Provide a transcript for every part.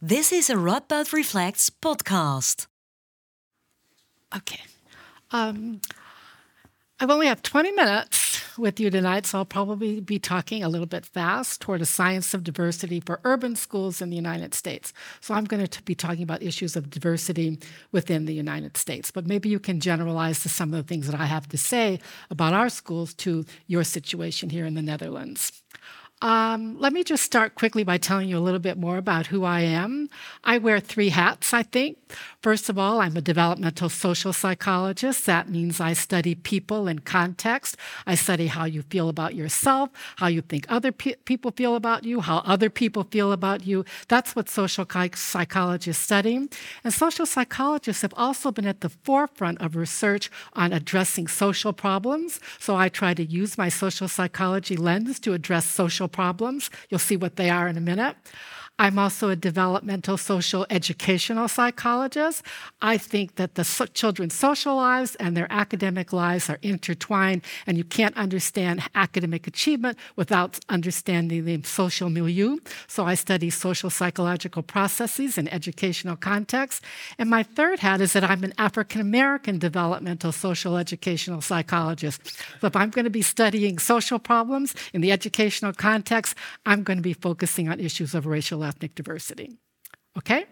This is a Radboud Reflects podcast. Okay. Um, I only have 20 minutes with you tonight, so I'll probably be talking a little bit fast toward a science of diversity for urban schools in the United States. So I'm going to be talking about issues of diversity within the United States, but maybe you can generalize to some of the things that I have to say about our schools to your situation here in the Netherlands. Um, let me just start quickly by telling you a little bit more about who I am. I wear three hats, I think. First of all, I'm a developmental social psychologist. That means I study people and context. I study how you feel about yourself, how you think other pe- people feel about you, how other people feel about you. That's what social psychologists study. And social psychologists have also been at the forefront of research on addressing social problems. So I try to use my social psychology lens to address social problems. You'll see what they are in a minute. I'm also a developmental social educational psychologist. I think that the so- children's social lives and their academic lives are intertwined, and you can't understand academic achievement without understanding the social milieu. So I study social psychological processes in educational contexts. And my third hat is that I'm an African American developmental social educational psychologist. So if I'm going to be studying social problems in the educational context, I'm going to be focusing on issues of racial ethnic diversity. Okay?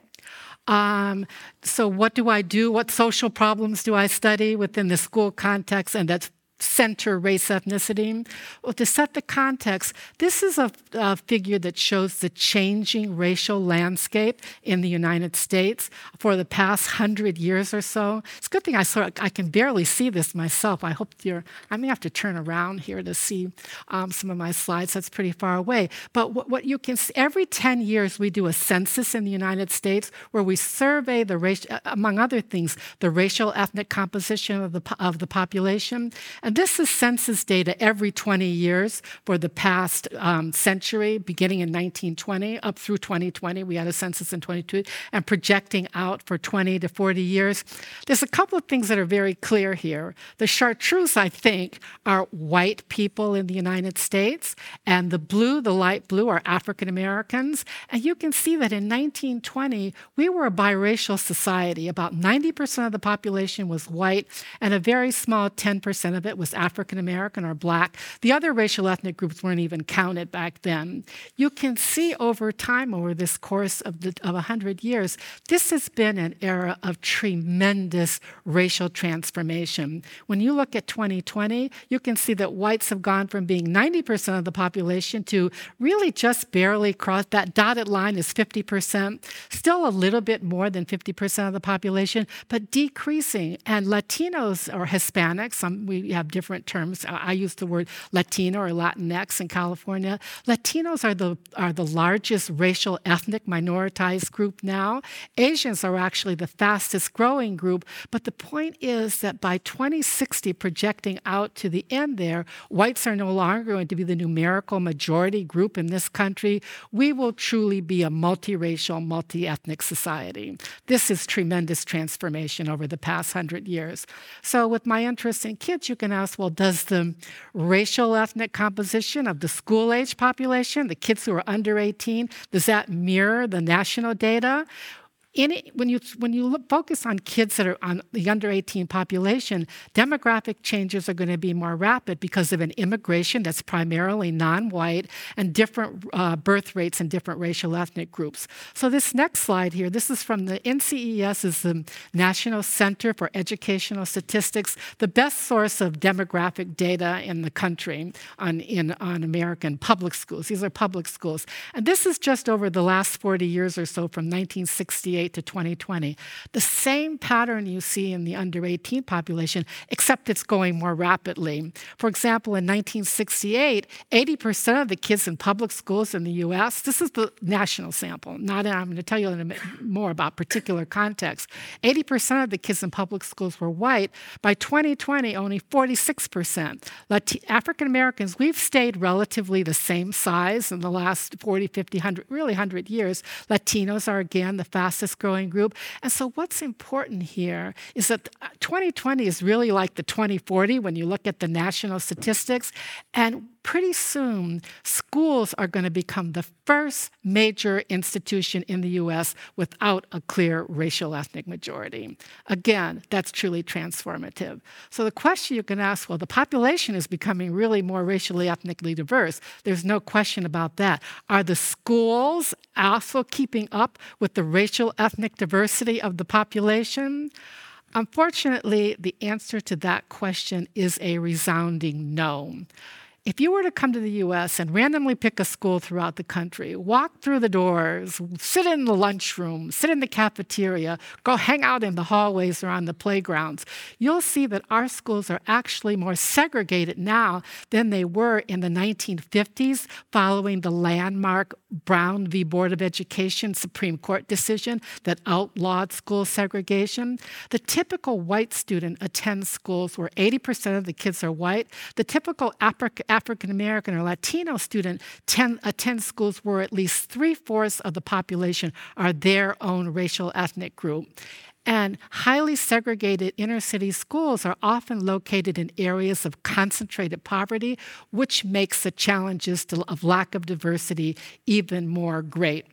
Um, so, what do I do? What social problems do I study within the school context? And that's center race ethnicity. Well, to set the context, this is a, a, figure that shows the changing racial landscape in the United States for the past hundred years or so. It's a good thing I saw. I can barely see this myself. I hope you're. I may have to turn around here to see um, some of my slides. That's pretty far away. But what, what you can see, every 10 years we do a census in the United States where we survey the race, among other things, the racial ethnic composition of the of the population. And this is census data every 20 years for the past um, century, beginning in 1920 up through 2020. We had a census in 22 and projecting out for 20 to 40 years. There's a couple of things that are very clear here. The chartreuse, I think, are white people in the United States, and the blue, the light blue, are African Americans. And you can see that in 1920, we were a biracial society. About 90% of the population was white, and a very small 10% of it was African American or black. The other racial ethnic groups weren't even counted back then. You can see over time, over this course of, the, of 100 years, this has been an era of tremendous racial transformation. When you look at 2020, you can see that whites have gone from being 90% of the population to really just barely crossed that dotted line is 50%, still a little bit more than 50% of the population, but decreasing. And Latinos or Hispanics, some, we have have different terms. I use the word Latino or Latinx in California. Latinos are the, are the largest racial ethnic minoritized group now. Asians are actually the fastest growing group. But the point is that by 2060, projecting out to the end there, whites are no longer going to be the numerical majority group in this country. We will truly be a multiracial, multi ethnic society. This is tremendous transformation over the past hundred years. So, with my interest in kids, you can well, does the racial ethnic composition of the school age population, the kids who are under 18, does that mirror the national data? When you when you look, focus on kids that are on the under 18 population, demographic changes are going to be more rapid because of an immigration that's primarily non-white and different uh, birth rates in different racial ethnic groups. So this next slide here, this is from the NCES, is the National Center for Educational Statistics, the best source of demographic data in the country on in on American public schools. These are public schools, and this is just over the last 40 years or so, from 1968 to 2020. The same pattern you see in the under 18 population, except it's going more rapidly. For example, in 1968, 80% of the kids in public schools in the US, this is the national sample, not I'm going to tell you a bit more about particular context. 80% of the kids in public schools were white. By 2020, only 46%. African Americans, we've stayed relatively the same size in the last 40, 50, 100, really 100 years. Latinos are again the fastest growing group. And so, what's important here is that uh, 2020 is really like the 2040 when you look at the national statistics. And pretty soon schools are going to become the first major institution in the US without a clear racial ethnic majority. Again, that's truly transformative. So the question you can ask well, the population is becoming really more racially ethnically diverse. There's no question about that. Are the schools also keeping up with the racial ethnic diversity of the population? Unfortunately, the answer to that question is a resounding no. If you were to come to the US and randomly pick a school throughout the country, walk through the doors, sit in the lunchroom, sit in the cafeteria, go hang out in the hallways or on the playgrounds, you'll see that our schools are actually more segregated now than they were in the 1950s following the landmark Brown v. Board of Education Supreme Court decision that outlawed school segregation. The typical white student attends schools where 80% of the kids are white. The typical African African American or Latino student ten, attend schools where at least three fourths of the population are their own racial ethnic group. And highly segregated inner city schools are often located in areas of concentrated poverty, which makes the challenges to, of lack of diversity even more great.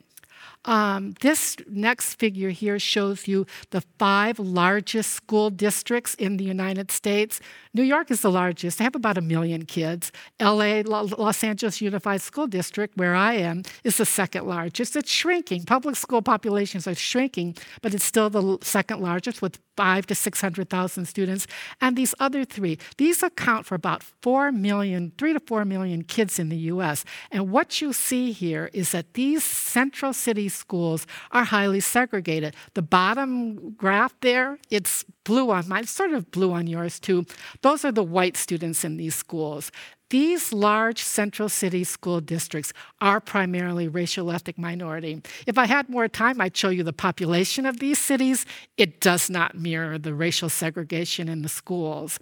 Um, this next figure here shows you the five largest school districts in the United States. New York is the largest, they have about a million kids. LA, Los Angeles Unified School District, where I am, is the second largest. It's shrinking. Public school populations are shrinking, but it's still the second largest with five to 600,000 students. And these other three, these account for about 4 million, 3 to 4 million kids in the US. And what you see here is that these central city schools are highly segregated. The bottom graph there, it's blue on mine, sort of blue on yours too. Those are the white students in these schools. These large central city school districts are primarily racial ethnic minority. If I had more time, I'd show you the population of these cities. It does not mirror the racial segregation in the schools.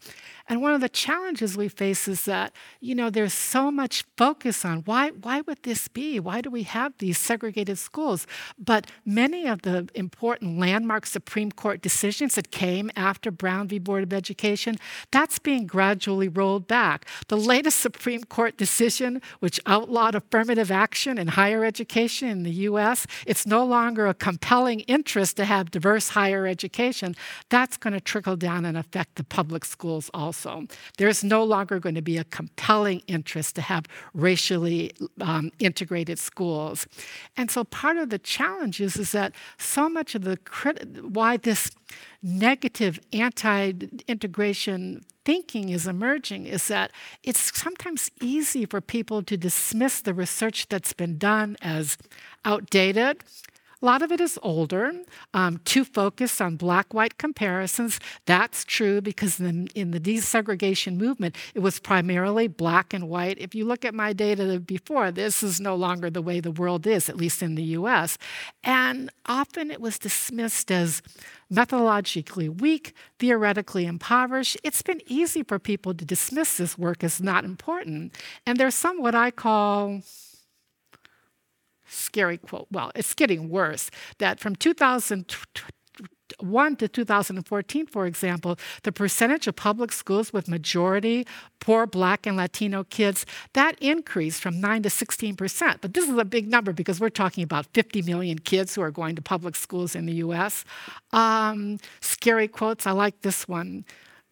And one of the challenges we face is that, you know, there's so much focus on why, why would this be? Why do we have these segregated schools? But many of the important landmark Supreme Court decisions that came after Brown v. Board of Education, that's being gradually rolled back. The latest Supreme Court decision, which outlawed affirmative action in higher education in the US, it's no longer a compelling interest to have diverse higher education. That's going to trickle down and affect the public schools also. There's no longer going to be a compelling interest to have racially um, integrated schools. And so part of the challenge is, is that so much of the crit- why this negative anti integration thinking is emerging is that it's sometimes easy for people to dismiss the research that's been done as outdated a lot of it is older, um, too focused on black white comparisons. That's true because in, in, the desegregation movement, it was primarily black and white. If you look at my data before, this is no longer the way the world is, at least in the US. And often it was dismissed as methodologically weak, theoretically impoverished. It's been easy for people to dismiss this work as not important. And there's some what I call scary quote. Well, it's getting worse. That from 2001 to 2014, for example, the percentage of public schools with majority poor black and Latino kids, that increased from 9 to 16 percent. But this is a big number because we're talking about 50 million kids who are going to public schools in the US. Um, scary quotes, I like this one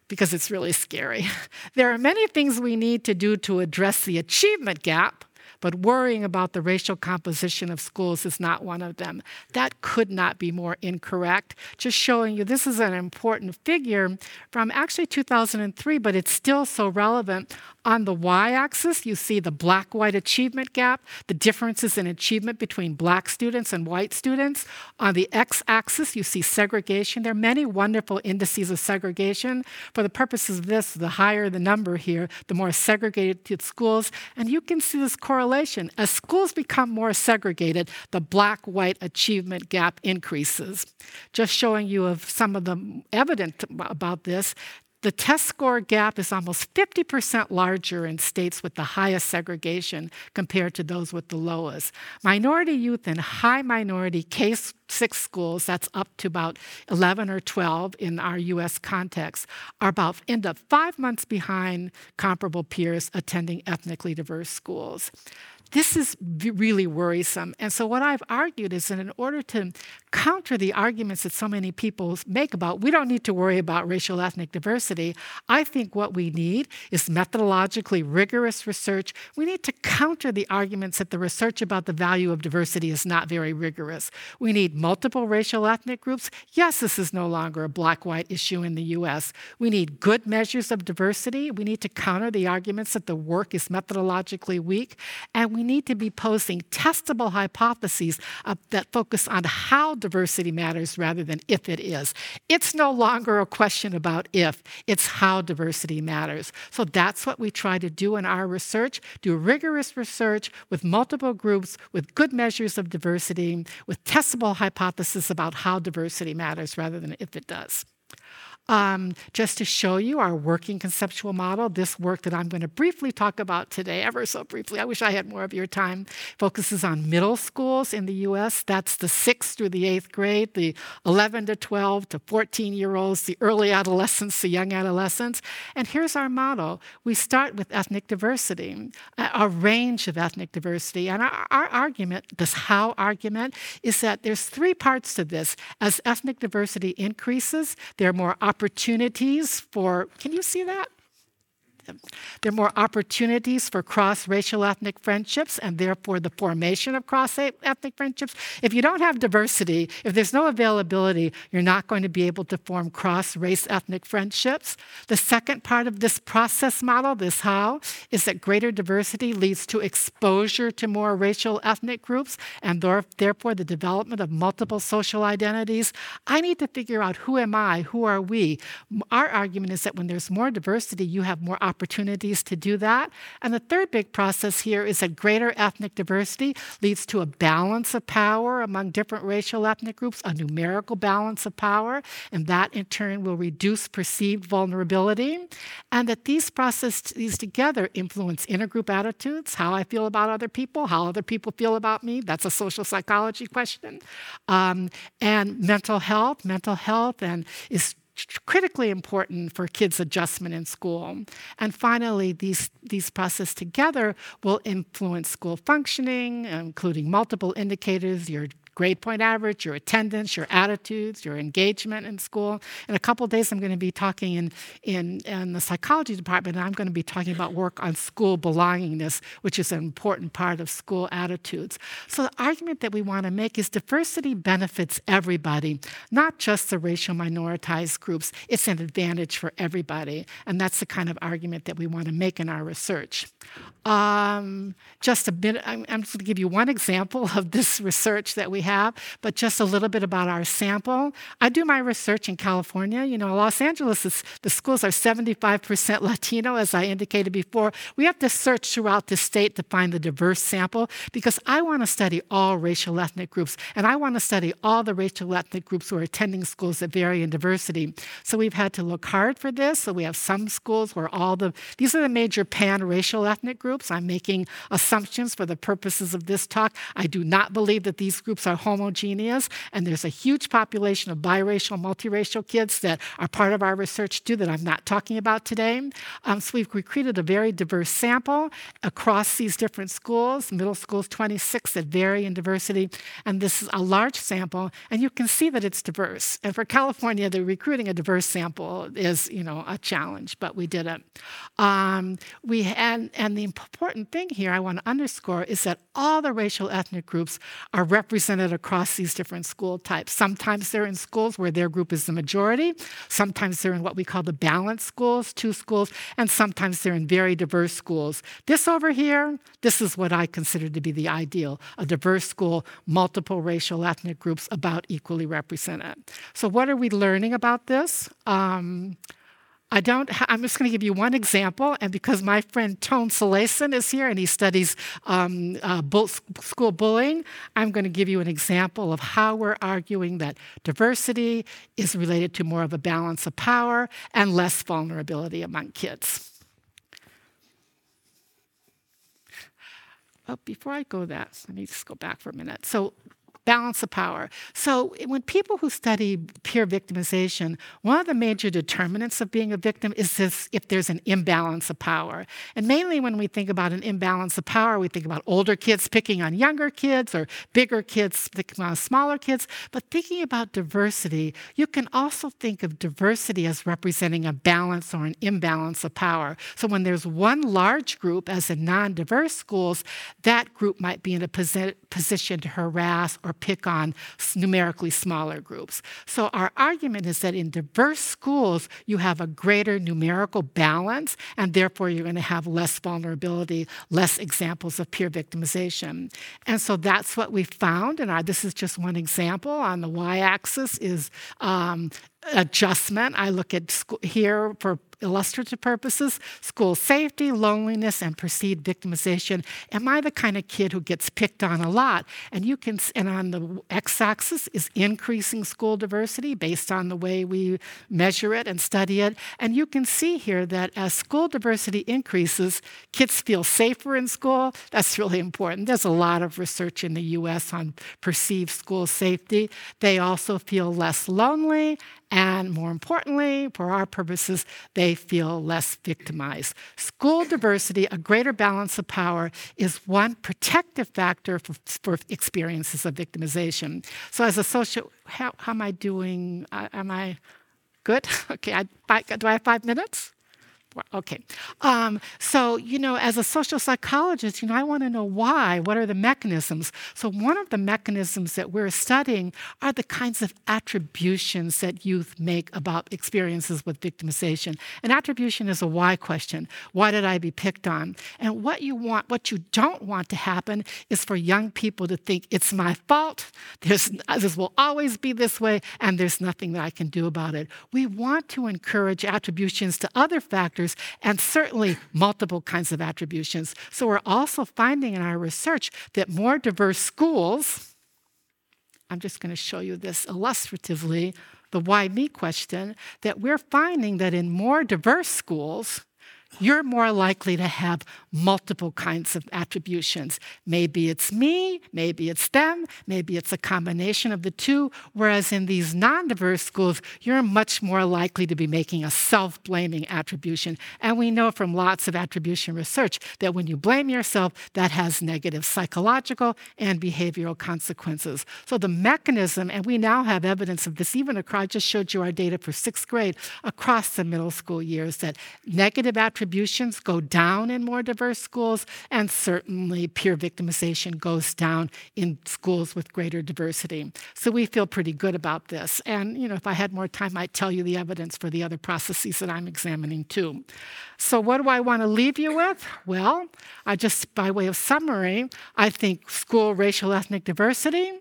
because it's really scary. There are many things we need to do to address the achievement gap but worrying about the racial composition of schools is not one of them. That could not be more incorrect. Just showing you this is an important figure from actually 2003, but it's still so relevant. On the y axis, you see the black white achievement gap, the differences in achievement between black students and white students. On the x axis, you see segregation. There are many wonderful indices of segregation. For the purposes of this, the higher the number here, the more segregated schools. And you can see this correlation. As schools become more segregated, the black white achievement gap increases. Just showing you of some of the evidence about this The test score gap is almost 50% larger in states with the highest segregation compared to those with the lowest. Minority youth in high minority K 6 schools, that's up to about 11 or 12 in our US context, are about end up five months behind comparable peers attending ethnically diverse schools. This is really worrisome. And so, what I've argued is that in order to counter the arguments that so many people make about we don't need to worry about racial ethnic diversity, I think what we need is methodologically rigorous research. We need to counter the arguments that the research about the value of diversity is not very rigorous. We need multiple racial ethnic groups. Yes, this is no longer a black white issue in the US. We need good measures of diversity. We need to counter the arguments that the work is methodologically weak. And we need to be posing testable hypotheses uh, that focus on how diversity matters rather than if it is. It's no longer a question about if, it's how diversity matters. So that's what we try to do in our research do rigorous research with multiple groups, with good measures of diversity, with testable hypotheses about how diversity matters rather than if it does. Um, just to show you our working conceptual model, this work that I'm going to briefly talk about today, ever so briefly, I wish I had more of your time, focuses on middle schools in the US. That's the sixth through the eighth grade, the 11 to 12 to 14 year olds, the early adolescents, the young adolescents. And here's our model we start with ethnic diversity, a range of ethnic diversity. And our, our argument, this how argument, is that there's three parts to this. As ethnic diversity increases, there are more opportunities opportunities for, can you see that? There are more opportunities for cross racial ethnic friendships and therefore the formation of cross ethnic friendships. If you don't have diversity, if there's no availability, you're not going to be able to form cross race ethnic friendships. The second part of this process model, this how, is that greater diversity leads to exposure to more racial ethnic groups and therefore the development of multiple social identities. I need to figure out who am I, who are we. Our argument is that when there's more diversity, you have more opportunities opportunities to do that. And the third big process here is that greater ethnic diversity leads to a balance of power among different racial ethnic groups, a numerical balance of power, and that in turn will reduce perceived vulnerability. And that these processes together influence intergroup attitudes, how I feel about other people, how other people feel about me. That's a social psychology question. Um, and mental health, mental health, and is critically important for kids' adjustment in school. And finally, these, these processes together will influence school functioning, including multiple indicators, your grade point average, your attendance, your attitudes, your engagement in school. In a couple days, I'm going to be talking in, in, in the psychology department, and I'm going to be talking about work on school belongingness, which is an important part of school attitudes. So, the argument that we want to make is diversity benefits everybody, not just the racial minoritized groups. It's an advantage for everybody. And that's the kind of argument that we want to make in our research. Um, just a bit, I'm, I'm just going to give you one example of this research that we we have, but just a little bit about our sample. I do my research in California. You know, Los Angeles, is, the schools are 75% Latino, as I indicated before. We have to search throughout the state to find the diverse sample because I want to study all racial ethnic groups, and I want to study all the racial ethnic groups who are attending schools that vary in diversity. So we've had to look hard for this. So we have some schools where all the, these are the major pan racial ethnic groups. I'm making assumptions for the purposes of this talk. I do not believe that these groups are are homogeneous, and there's a huge population of biracial, multiracial kids that are part of our research too that I'm not talking about today. Um, so we've recruited a very diverse sample across these different schools. Middle schools, 26 that vary in diversity, and this is a large sample, and you can see that it's diverse. And for California, the recruiting a diverse sample is, you know, a challenge, but we did it. Um, we and and the important thing here I want to underscore is that all the racial ethnic groups are represented represented across these different school types. Sometimes they're in schools where their group is the majority, sometimes they're in what we call the balanced schools, two schools, and sometimes they're in very diverse schools. This over here, this is what I consider to be the ideal a diverse school, multiple racial ethnic groups about equally represented. So, what are we learning about this? Um, I don't, I'm just going to give you one example. And because my friend Toon Cillessen is here and he studies um, uh, school bullying, I'm going to give you an example of how we're arguing that diversity is related to more of a balance of power and less vulnerability among kids. Oh, before I go that, let me just go back for a minute. So balance of power. So, eh, when people who study peer victimization, one of the major determinants of being a victim is this, if there's an imbalance of power. And mainly when we think about an imbalance of power, we think about older kids picking on younger kids or bigger kids picking on smaller kids. But thinking about diversity, you can also think of diversity as representing a balance or an imbalance of power. So, when there's one large group, as in non diverse schools, that group might be in a posi- position to harass or pick on numerically smaller groups. So, our argument is that in diverse schools, you have a greater numerical balance, and therefore you're going to have less vulnerability, less examples of peer victimization. And so that's what we found. And this is just one example. On the y axis is um, adjustment. I look at here for illustrative purposes, school safety, loneliness, and perceived victimization. Am I the kind of kid who gets picked on a lot? And you can, and on the x-axis is increasing school diversity based on the way we measure it and study it. And you can see here that as school diversity increases, kids feel safer in school. That's really important. There's a lot of research in the U.S. on perceived school safety. They also feel less lonely and more importantly, for our purposes, they feel less victimized. School diversity, a greater balance of power, is one protective factor for, for experiences of victimization. So, as a social, how, how am I doing? Uh, am I good? Okay, I, do I have five minutes? Okay. Um, so, you know, as a social psychologist, you know, I want to know why. What are the mechanisms? So, one of the mechanisms that we're studying are the kinds of attributions that youth make about experiences with victimization. An attribution is a why question. Why did I be picked on? And what you want, what you don't want to happen is for young people to think it's my fault. There's, this will always be this way, and there's nothing that I can do about it. We want to encourage attributions to other factors factors and certainly multiple kinds of attributions. So we're also finding in our research that more diverse schools, I'm just going to show you this illustratively, the why me question, that we're finding that in more diverse schools, you're more likely to have multiple kinds of attributions. Maybe it's me, maybe it's them, maybe it's a combination of the two. Whereas in these non diverse schools, you're much more likely to be making a self blaming attribution. And we know from lots of attribution research that when you blame yourself, that has negative psychological and behavioral consequences. So the mechanism, and we now have evidence of this even across, I just showed you our data for sixth grade across the middle school years, that negative attribution attributions go down in more diverse schools, and certainly peer victimization goes down in schools with greater diversity. So we feel pretty good about this. And you know, if I had more time, I'd tell you the evidence for the other processes that I'm examining too. So what do I want to leave you with? Well, I just by way of summary, I think school racial ethnic diversity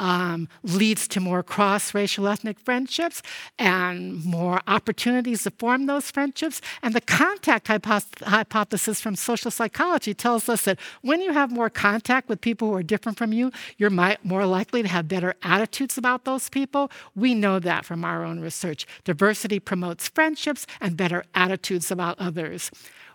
um, leads to more cross racial ethnic friendships and more opportunities to form those friendships. And the contact hypoth- hypothesis from social psychology tells us that when you have more contact with people who are different from you, you're more likely to have better attitudes about those people. We know that from our own research. Diversity promotes friendships and better attitudes about others.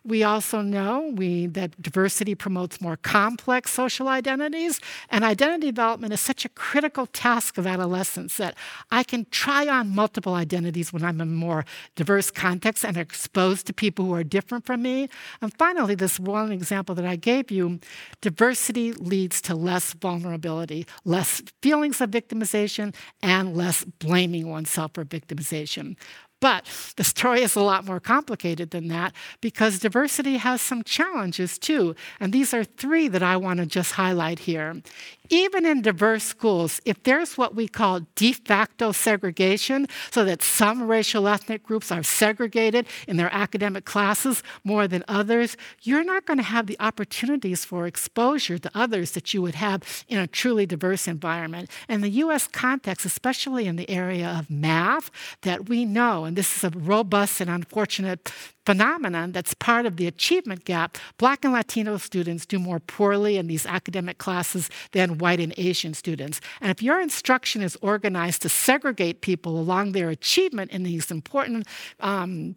We also know we, that diversity promotes more complex social identities, and identity development is such a critical task of adolescence that I can try on multiple identities when I'm in more diverse contexts and exposed to people who are different from me. And finally, this one example that I gave you diversity leads to less vulnerability, less feelings of victimization, and less blaming oneself for victimization. But the story is a lot more complicated than that because diversity has some challenges too. And these are three that I want to just highlight here even in diverse schools, if there's what we call de facto segregation, so that some racial ethnic groups are segregated in their academic classes more than others, you're not going to have the opportunities for exposure to others that you would have in a truly diverse environment. And the US context, especially in the area of math, that we know, and this is a robust and unfortunate phenomenon that's part of the achievement gap. Black and Latino students do more poorly in these academic classes than white and Asian students. And if your instruction is organized to segregate people along their achievement in these important um,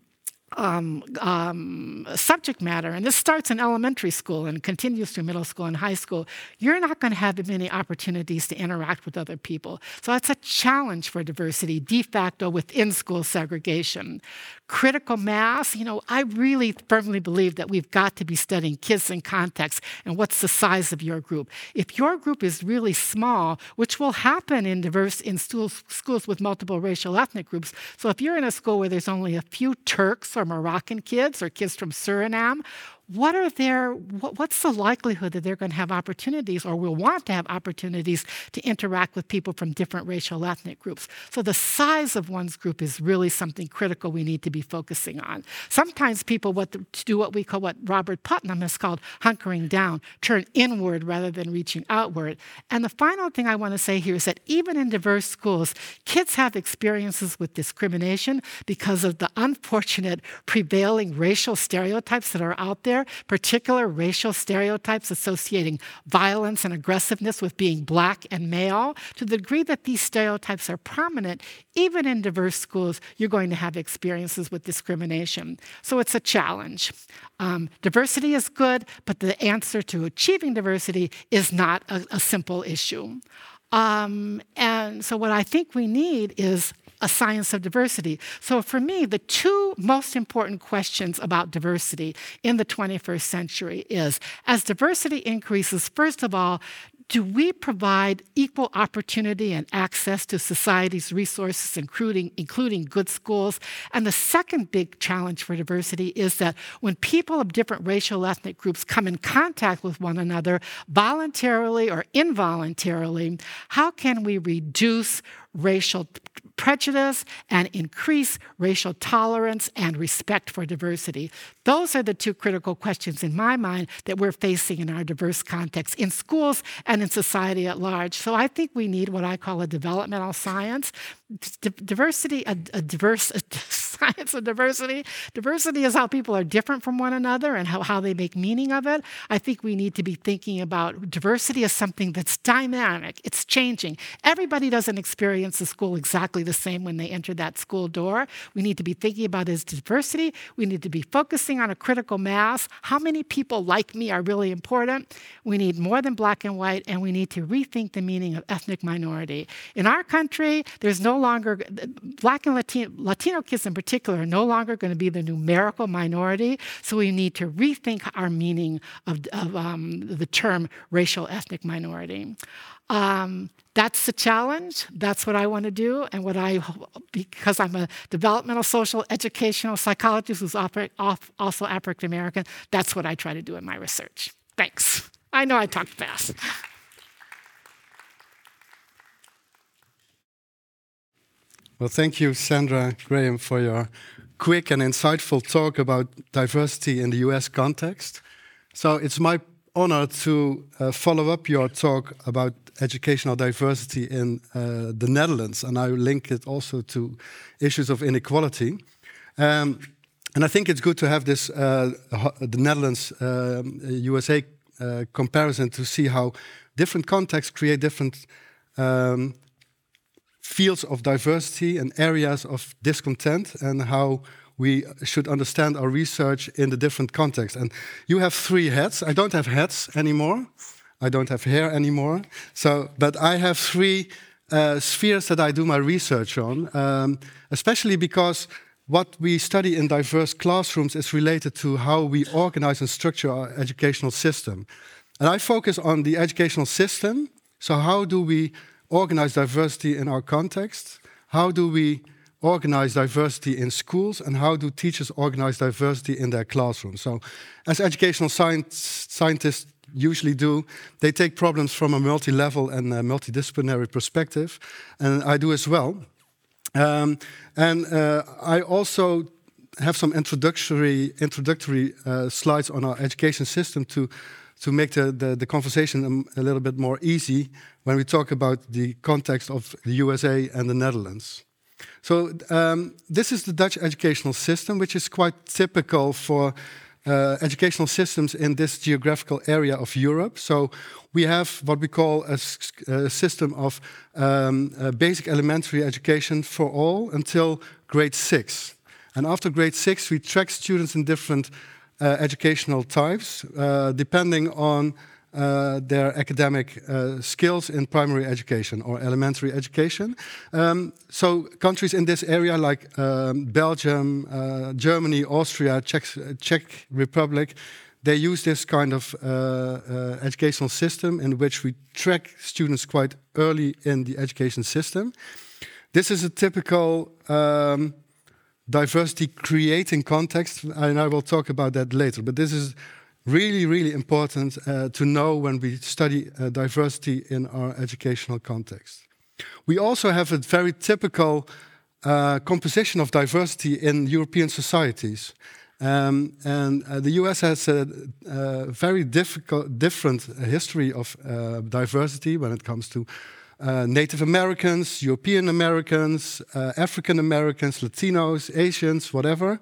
um, um, subject matter, and this starts in elementary school and continues through middle school and high school, you're not going to have many opportunities to interact with other people. So that's a challenge for diversity, de facto within school segregation. Critical mass, you know, I really firmly believe that we've got to be studying kids in context and what's the size of your group. If your group is really small, which will happen in diverse in schools, schools with multiple racial ethnic groups. So if you're in a school where there's only a few Turks or Moroccan kids or kids from Suriname, what are their what, what's the likelihood that they're going to have opportunities or will want to have opportunities to interact with people from different racial ethnic groups? So the size of one's group is really something critical we need to be focusing on. Sometimes people what the, do what we call what robert putnam has called hunkering down turn inward rather than reaching outward. And the final thing i want to say here is that even in diverse schools kids have experiences with discrimination because of the unfortunate prevailing racial stereotypes that are out there there, particular racial stereotypes associating violence and aggressiveness with being black and male. To the degree that these stereotypes are prominent, even in diverse schools, you're going to have experiences with discrimination. So it's a challenge. Um, diversity is good, but the answer to achieving diversity is not a, a simple issue. Um, and so, what I think we need is a science of diversity. So, for me, the two most important questions about diversity in the 21st century is as diversity increases, first of all, do we provide equal opportunity and access to society's resources, including, including good schools? And the second big challenge for diversity is that when people of different racial ethnic groups come in contact with one another, voluntarily or involuntarily, how can we reduce racial prejudice and increase racial tolerance and respect for diversity. Those are the two critical questions in my mind that we're facing in our diverse context in schools and in society at large. So I think we need what I call a developmental science. D- diversity, a, a diverse a science of diversity. Diversity is how people are different from one another and how, how they make meaning of it. I think we need to be thinking about diversity as something that's dynamic, it's changing. Everybody doesn't experience the school exactly the same when they enter that school door. We need to be thinking about is diversity. We need to be focusing on a critical mass. How many people like me are really important? We need more than black and white, and we need to rethink the meaning of ethnic minority. In our country, there's no longer, black and Latino, Latino kids in particular are no longer going to be the numerical minority, so we need to rethink our meaning of, of um, the term racial ethnic minority. Um, that's the challenge. That's what I want to do. And what I, because I'm a developmental social educational psychologist who's also African American, that's what I try to do in my research. Thanks. I know I talked fast. Well, thank you, Sandra Graham, for your quick and insightful talk about diversity in the US context. So it's my honor to uh, follow up your talk about educational diversity in uh, the Netherlands, and I link it also to issues of inequality. Um, and I think it's good to have this uh, the Netherlands USA um, uh, comparison to see how different contexts create different um, fields of diversity and areas of discontent, and how we should understand our research in the different contexts. And you have three heads. I don't have heads anymore. I don't have hair anymore. So, but I have three uh, spheres that I do my research on, um, especially because what we study in diverse classrooms is related to how we organize and structure our educational system. And I focus on the educational system. So, how do we organize diversity in our context? How do we organize diversity in schools? And how do teachers organize diversity in their classrooms? So, as educational science, scientists, usually do. They take problems from a multi-level and a multidisciplinary perspective, and I do as well. Um, and uh, I also have some introductory introductory uh, slides on our education system to to make the, the, the conversation a, a, little bit more easy when we talk about the context of the USA and the Netherlands. So um, this is the Dutch educational system, which is quite typical for uh, educational systems in this geographical area of Europe. So we have what we call a, a system of um, basic elementary education for all until grade six. And after grade six, we track students in different educational types, uh, depending on uh, their academic uh, skills in primary education or elementary education. Um, so countries in this area like um, Belgium, uh, Germany, Austria, Czech, Czech, Republic, they use this kind of uh, uh, educational system in which we track students quite early in the education system. This is a typical um, diversity creating context, and I will talk about that later. But this is really, really important uh, to know when we study uh, diversity in our educational context. We also have a very typical uh, composition of diversity in European societies. Um, and uh, the US has a, a very difficult, different history of uh, diversity when it comes to uh, Native Americans, European Americans, African Americans, Latinos, Asians, whatever.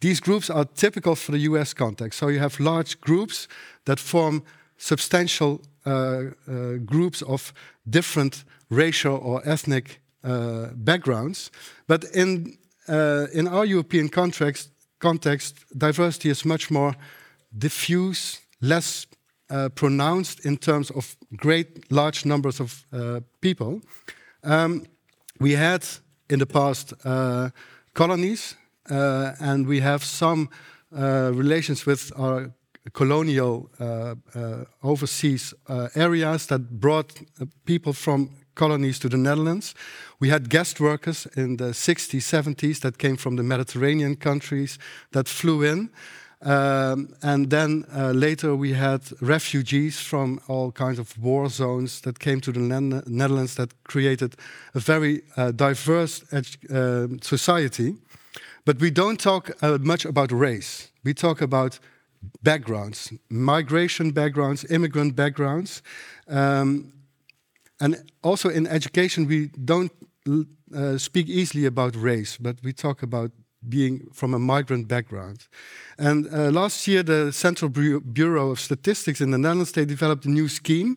These groups are typical for the US context. So you have large groups that form substantial uh, uh, groups of different racial or ethnic uh, backgrounds. But in, uh, in our European context, context, diversity is much more diffuse, less uh, pronounced in terms of great large numbers of uh, people. Um, we had in the past colonies uh, and we have some uh, relations with our colonial uh, overseas areas that brought people from colonies to the Netherlands. We had guest workers in the 60s, 70s that came from the Mediterranean countries that flew in. Um, and then uh, later we had refugees from all kinds of war zones that came to the Netherlands that created a very uh, diverse uh, society. But we don't talk uh, much about race. We talk about backgrounds, migration backgrounds, immigrant backgrounds. Um, and also in education, we don't uh, speak easily about race, but we talk about being from a migrant background. And uh, last year, the Central Bureau of Statistics in the Netherlands, they developed a new scheme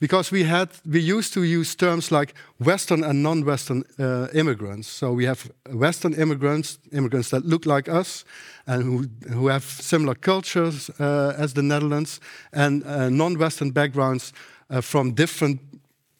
because we had we used to use terms like Western and non-Western uh, immigrants. So we have Western immigrants, immigrants that look like us, and who who have similar cultures uh, as the Netherlands, and uh, non-Western backgrounds uh, from different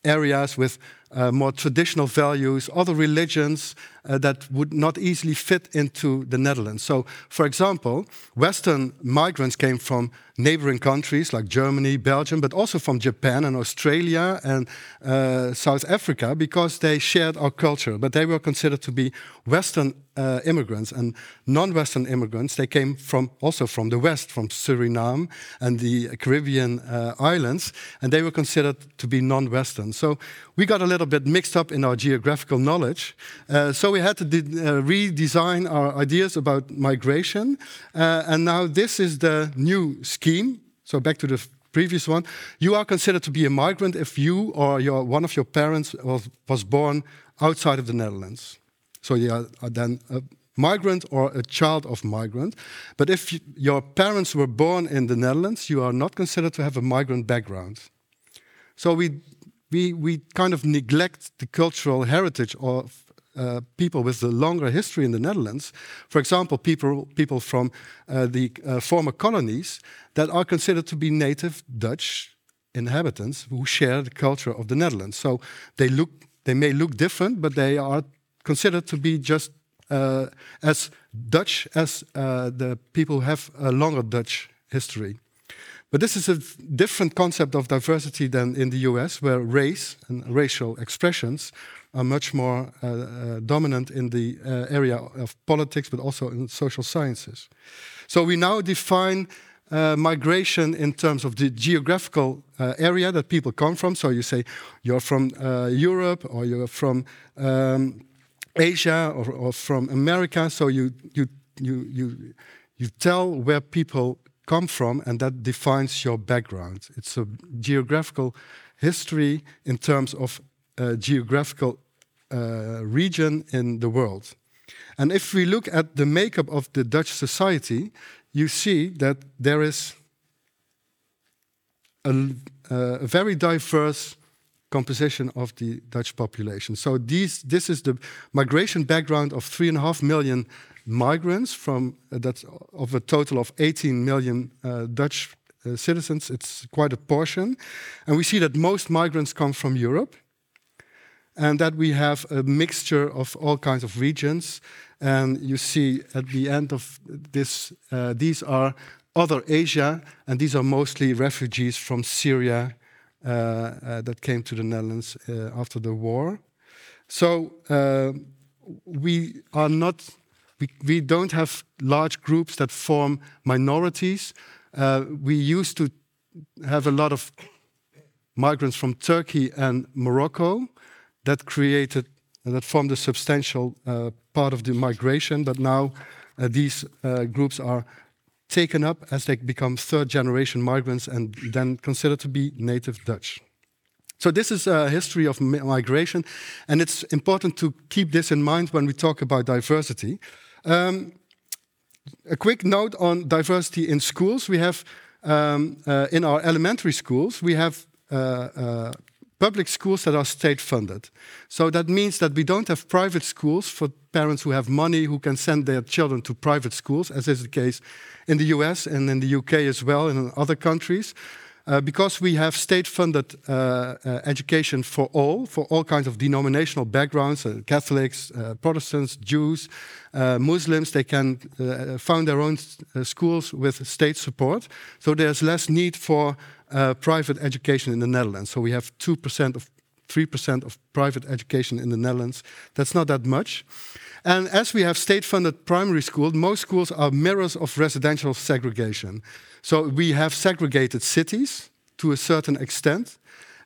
areas with uh, more traditional values, other religions uh, that would not easily fit into the Netherlands. So, for example, Western migrants came from neighboring countries like Germany, Belgium, but also from Japan and Australia and uh, South Africa because they shared our culture, but they were considered to be Western uh, immigrants and non-Western immigrants. They came from also from the West, from Suriname and the Caribbean uh, islands, and they were considered to be non-Western. So we got a little bit mixed up in our geographical knowledge. Uh, so we had to uh, redesign our ideas about migration, uh, and now this is the new scheme. So back to the previous one, you are considered to be a migrant if you or your one of your parents was, was born outside of the Netherlands. So you are then a migrant or a child of migrant. But if you, your parents were born in the Netherlands, you are not considered to have a migrant background. So we we we kind of neglect the cultural heritage of uh, people with a longer history in the Netherlands. For example, people people from uh, the uh, former colonies that are considered to be native Dutch inhabitants who share the culture of the Netherlands. So they look they may look different, but they are considered to be just uh, as Dutch as the people who have a longer Dutch history. But this is a different concept of diversity than in the US, where race and racial expressions are much more uh, uh, dominant in the uh, area of politics, but also in social sciences. So we now define uh, migration in terms of the geographical uh, area that people come from. So you say you're from uh, Europe or you're from um, Asia or, or, from America. So you you you you you tell where people come from, and that defines your background. It's a geographical history in terms of uh, geographical uh, region in the world. And if we look at the makeup of the Dutch society, you see that there is a, uh, a very diverse composition of the Dutch population. So these, this is the migration background of three and a half million migrants from uh, that of a total of 18 million uh, Dutch uh, citizens. It's quite a portion, and we see that most migrants come from Europe, and that we have a mixture of all kinds of regions. And you see at the end of this, uh, these are other Asia, and these are mostly refugees from Syria that came to the Netherlands after the war. So we are not we, don't have large groups that form minorities. Uh, we used to have a lot of migrants from Turkey and Morocco that created that formed a substantial uh, part of the migration. But now uh, these uh, groups are taken up as they become third generation migrants and then considered to be native Dutch. So this is a history of migration, and it's important to keep this in mind when we talk about diversity. Um, a quick note on diversity in schools. We have um, uh, in our elementary schools, we have uh, uh, public schools that are state funded. So that means that we don't have private schools for parents who have money who can send their children to private schools, as is the case in the US and in the UK as well, and in other countries. Uh, because we have state-funded uh, uh, education for all, for all kinds of denominational backgrounds, uh, Catholics, uh, Protestants, Jews, uh, Muslims, they can found their own schools with state support. So there's less need for private education in the Netherlands. So we have 2% of 3% of private education in the Netherlands. That's not that much. And as we have state-funded primary schools, most schools are mirrors of residential segregation. So we have segregated cities to a certain extent,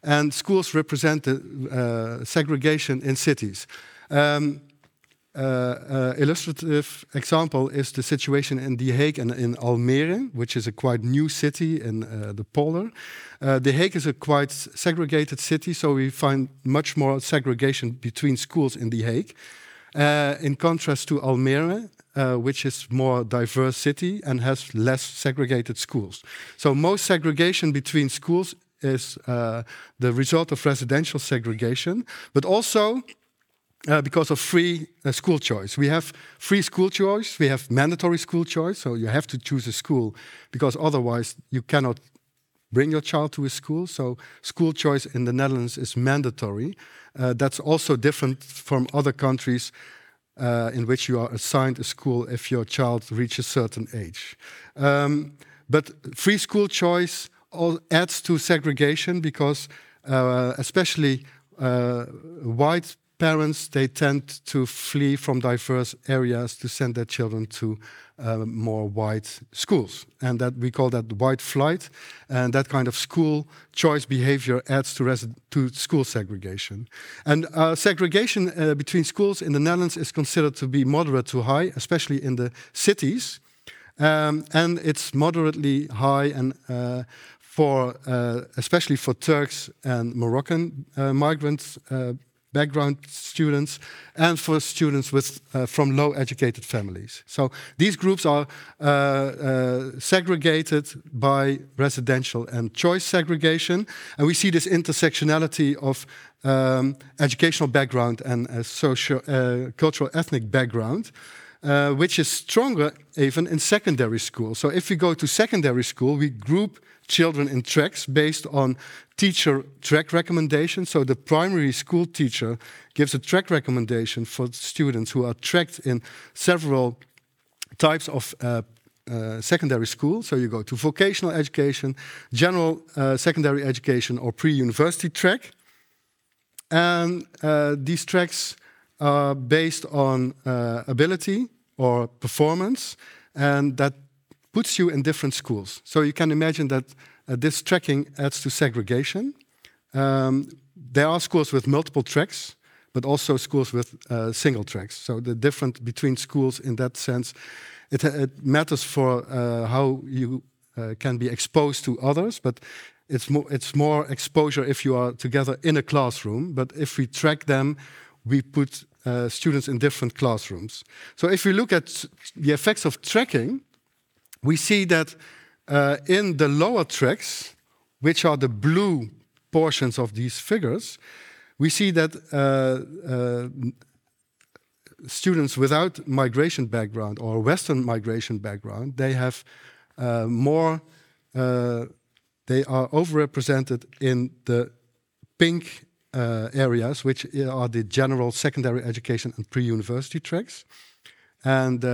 and schools represent the uh, segregation in cities. Um, uh, uh, illustrative example is the situation in The Hague and in Almere, which is a quite new city in uh, the polder. The Hague is a quite segregated city, so we find much more segregation between schools in The Hague. In contrast to Almere, uh, which is more diverse city and has less segregated schools. So most segregation between schools is uh, the result of residential segregation, but also uh, because of free uh, school choice. We have free school choice, we have mandatory school choice, so you have to choose a school because otherwise you cannot bring your child to a school. So school choice in the Netherlands is mandatory. Uh, that's also different from other countries uh, in which you are assigned a school if your child reaches a certain age. Um, but free school choice adds to segregation because, uh, especially uh, white parents, they tend to flee from diverse areas to send their children to uh, more white schools. And that we call that white flight. And that kind of school choice behavior adds to, to school segregation. And uh, segregation uh, between schools in the Netherlands is considered to be moderate to high, especially in the cities. Um, and it's moderately high and uh, for uh, especially for Turks and Moroccan uh, migrants background students and for students with, uh, from low educated families. So these groups are uh, uh, segregated by residential and choice segregation. And we see this intersectionality of um, educational background and social, uh, cultural ethnic background. Uh, which is stronger even in secondary school. So if we go to secondary school, we group children in tracks based on teacher track recommendations. So the primary school teacher gives a track recommendation for students who are tracked in several types of uh, uh, secondary school. So you go to vocational education, general uh, secondary education, or pre-university track. And uh, these tracks are based on uh, ability or performance, and that puts you in different schools. So you can imagine that uh, this tracking adds to segregation. Um, there are schools with multiple tracks, but also schools with uh, single tracks. So the difference between schools in that sense, it, it matters for uh, how you uh, can be exposed to others, but it's more, it's more exposure if you are together in a classroom. But if we track them, we put uh, students in different classrooms. So if we look at the effects of tracking, we see that uh, in the lower tracks, which are the blue portions of these figures, we see that uh, uh, students without migration background or Western migration background, they have uh, more, uh, they are overrepresented in the pink uh, areas, which are the general secondary education and pre-university tracks. And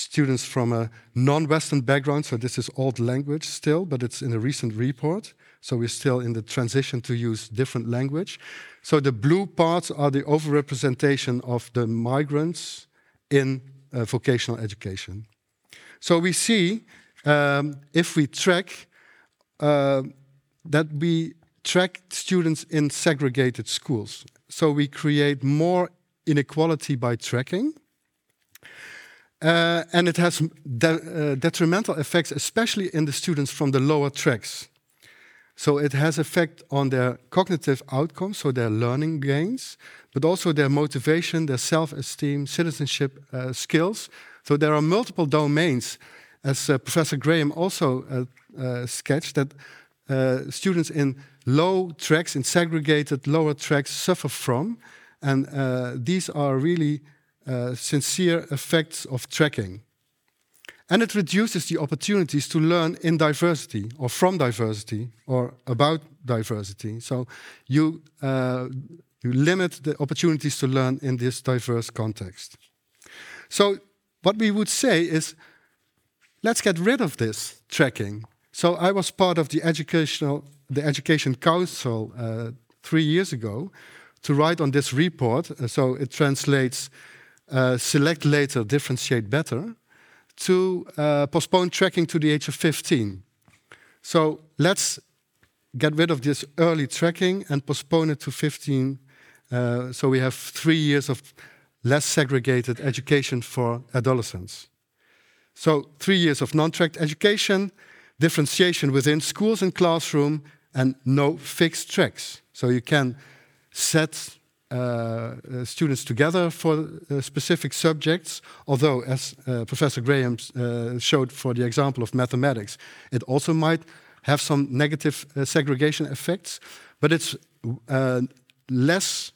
students from a non-Western background, so this is old language still, but it's in a recent report. So we're still in the transition to use different language. So the blue parts are the overrepresentation of the migrants in uh, vocational education. So we see um, if we track uh, that we track students in segregated schools. So we create more inequality by tracking. Uh, and it has de uh, detrimental effects, especially in the students from the lower tracks. So it has effect on their cognitive outcomes, so their learning gains, but also their motivation, their self-esteem, citizenship uh, skills. So there are multiple domains, as uh, Professor Graham also uh, uh sketched, that students in low tracks, in segregated lower tracks, suffer from, and these are really sincere effects of tracking. And it reduces the opportunities to learn in diversity or from diversity or about diversity. So you, uh, you limit the opportunities to learn in this diverse context. So what we would say is, let's get rid of this tracking. So I was part of the educational, the Education Council uh, three years ago to write on this report. Uh, so it translates uh, select later, differentiate better to uh, postpone tracking to the age of 15. So let's get rid of this early tracking and postpone it to 15. Uh, so we have three years of less segregated education for adolescents. So three years of non-tracked education, differentiation within schools and classroom, and no fixed tracks. So you can set uh, uh, students together for uh, specific subjects. Although, as Professor Graham showed for the example of mathematics, it also might have some negative segregation effects, but it's less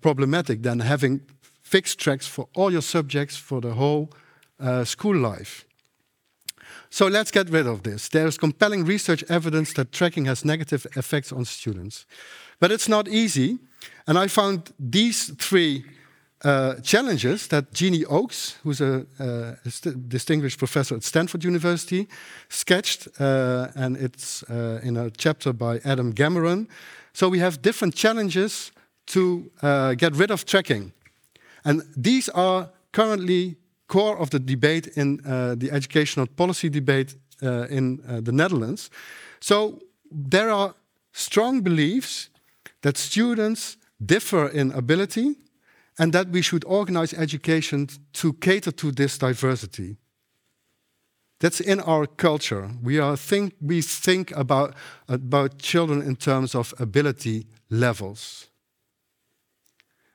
problematic than having fixed tracks for all your subjects for the whole uh, school life. So let's get rid of this. There is compelling research evidence that tracking has negative effects on students. But it's not easy. And I found these three uh, challenges that Jeannie Oakes, who's a, uh, distinguished professor at Stanford University, sketched, uh, and it's uh, in a chapter by Adam Gamoran. So we have different challenges to uh, get rid of tracking. And these are currently core of the debate in the educational policy debate in the Netherlands. So there are strong beliefs that students differ in ability and that we should organize education to cater to this diversity. That's in our culture. We, are think, we think about, about children in terms of ability levels.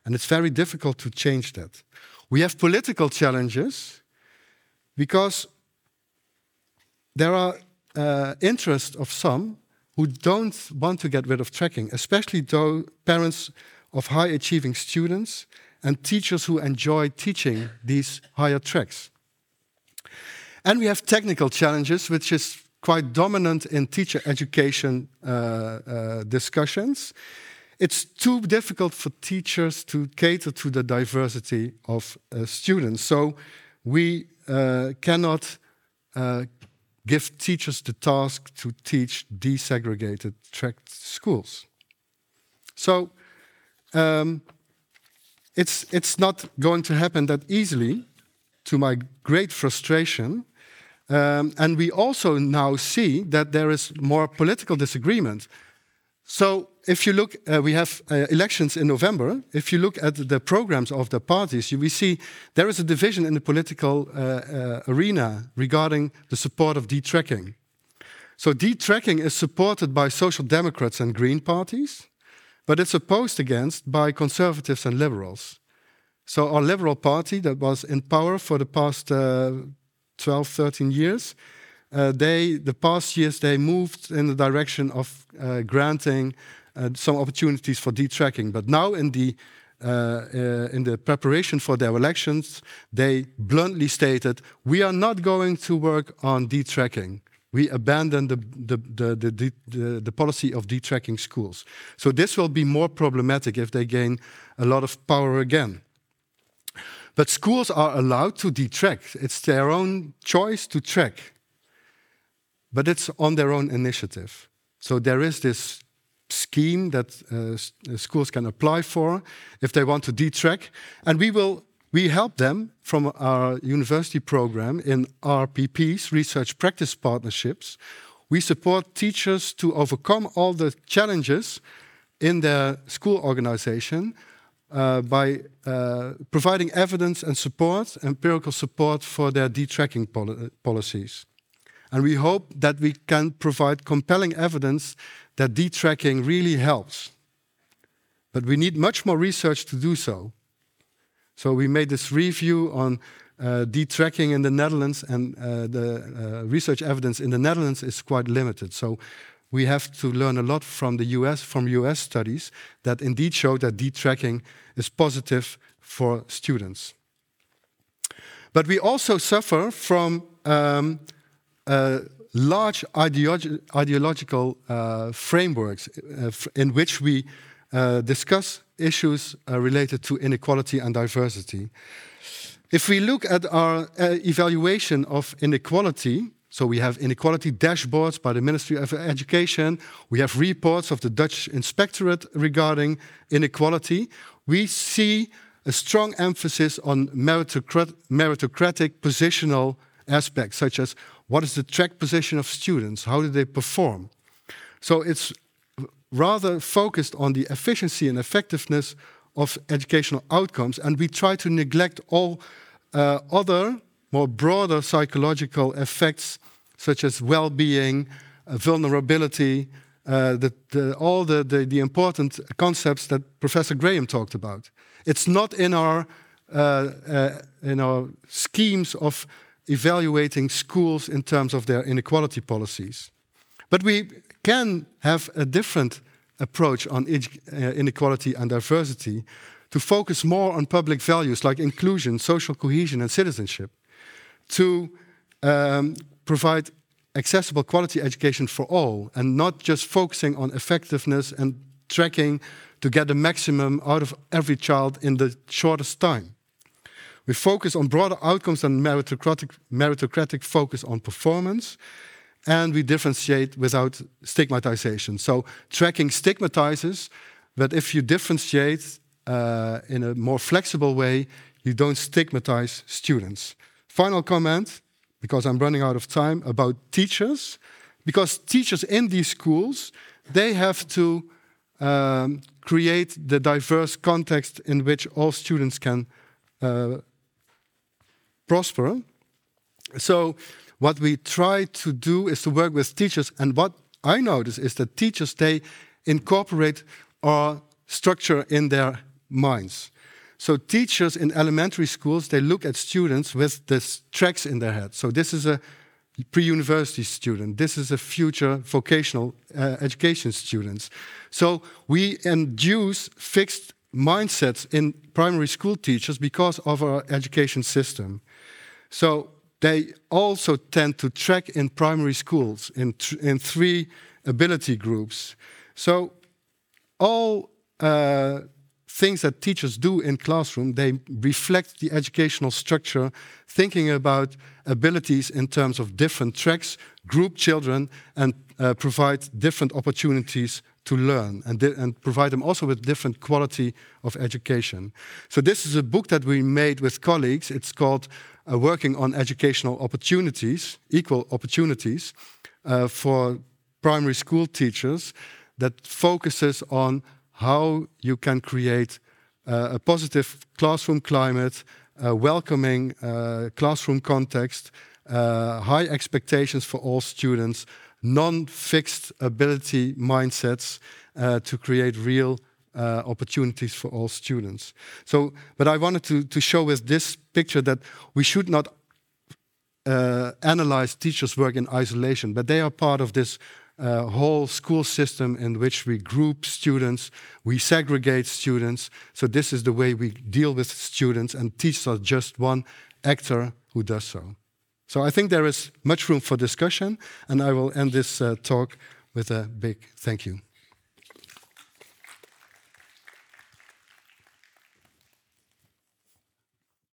And it's very difficult to change that. We have political challenges because there are uh, interests of some who don't want to get rid of tracking, especially though parents of high achieving students and teachers who enjoy teaching these higher tracks. And we have technical challenges, which is quite dominant in teacher education uh, uh, discussions. It's too difficult for teachers to cater to the diversity of uh, students. So we uh, cannot uh, give teachers the task to teach desegregated tracked schools. So um, it's, it's not going to happen that easily, to my great frustration. Um, and we also now see that there is more political disagreement. So if you look, uh, we have uh, elections in November. If you look at the programs of the parties, you, we see there is a division in the political uh, uh arena regarding the support of detracking. So detracking is supported by social democrats and green parties, but it's opposed against by conservatives and liberals. So our Liberal Party that was in power for the past uh, 12, 13 years, uh, they, the past years, they moved in the direction of uh, granting some opportunities for detracking. But now in the uh, uh, in the preparation for their elections, they bluntly stated, we are not going to work on detracking. We abandon the, the, the, the, the, the policy of detracking schools. So this will be more problematic if they gain a lot of power again. But schools are allowed to detrack. It's their own choice to track. But it's on their own initiative. So there is this scheme that uh, uh, schools can apply for if they want to detrack. And we will we help them from our university program in RPPs, research practice partnerships. We support teachers to overcome all the challenges in their school organization uh, by uh, providing evidence and support, empirical support for their detracking poli policies. And we hope that we can provide compelling evidence that detracking really helps. But we need much more research to do so. So we made this review on uh, detracking in the Netherlands, and uh, the uh, research evidence in the Netherlands is quite limited. So we have to learn a lot from the US, from US studies that indeed show that detracking is positive for students. But we also suffer from um, uh, large ideologi ideological uh, frameworks uh, in which we uh, discuss issues related to inequality and diversity. If we look at our evaluation of inequality, so we have inequality dashboards by the Ministry of Education. We have reports of the Dutch Inspectorate regarding inequality. We see a strong emphasis on meritocrat meritocratic positional aspects, such as what is the track position of students, how do they perform. So it's rather focused on the efficiency and effectiveness of educational outcomes, and we try to neglect all uh, other more broader psychological effects such as well-being, uh, vulnerability, uh, the, the, all the, the, the, important concepts that Professor Graham talked about. It's not in our, uh, uh, in our schemes of evaluating schools in terms of their inequality policies. But we can have a different approach on uh, inequality and diversity to focus more on public values like inclusion, social cohesion, and citizenship, to um, provide accessible quality education for all and not just focusing on effectiveness and tracking to get the maximum out of every child in the shortest time. We focus on broader outcomes and meritocratic, meritocratic focus on performance, and we differentiate without stigmatization. So tracking stigmatizes, but if you differentiate uh, in a more flexible way, you don't stigmatize students. Final comment, because I'm running out of time, about teachers. Because teachers in these schools, they have to um, create the diverse context in which all students can uh, prosper. So what we try to do is to work with teachers, and what I notice is that teachers they incorporate our structure in their minds. So teachers in elementary schools they look at students with these tracks in their head. So this is a pre-university student. This is a future vocational uh, education students. So we induce fixed mindsets in primary school teachers because of our education system. So they also tend to track in primary schools in, in three ability groups. So all uh, things that teachers do in classroom, they reflect the educational structure, thinking about abilities in terms of different tracks, group children, and uh, provide different opportunities to learn and, and provide them also with different quality of education. So this is a book that we made with colleagues. It's called Working on Educational Opportunities, Equal Opportunities, uh, for primary school teachers that focuses on how you can create uh, a positive classroom climate, a welcoming uh, classroom context, uh, high expectations for all students, non-fixed ability mindsets uh, to create real uh, opportunities for all students. So, but I wanted to, to show with this picture that we should not uh, analyze teachers' work in isolation, but they are part of this uh, whole school system in which we group students, we segregate students. So this is the way we deal with students, and teachers are just one actor who does so. So I think there is much room for discussion, and I will end this uh, talk with a big thank you.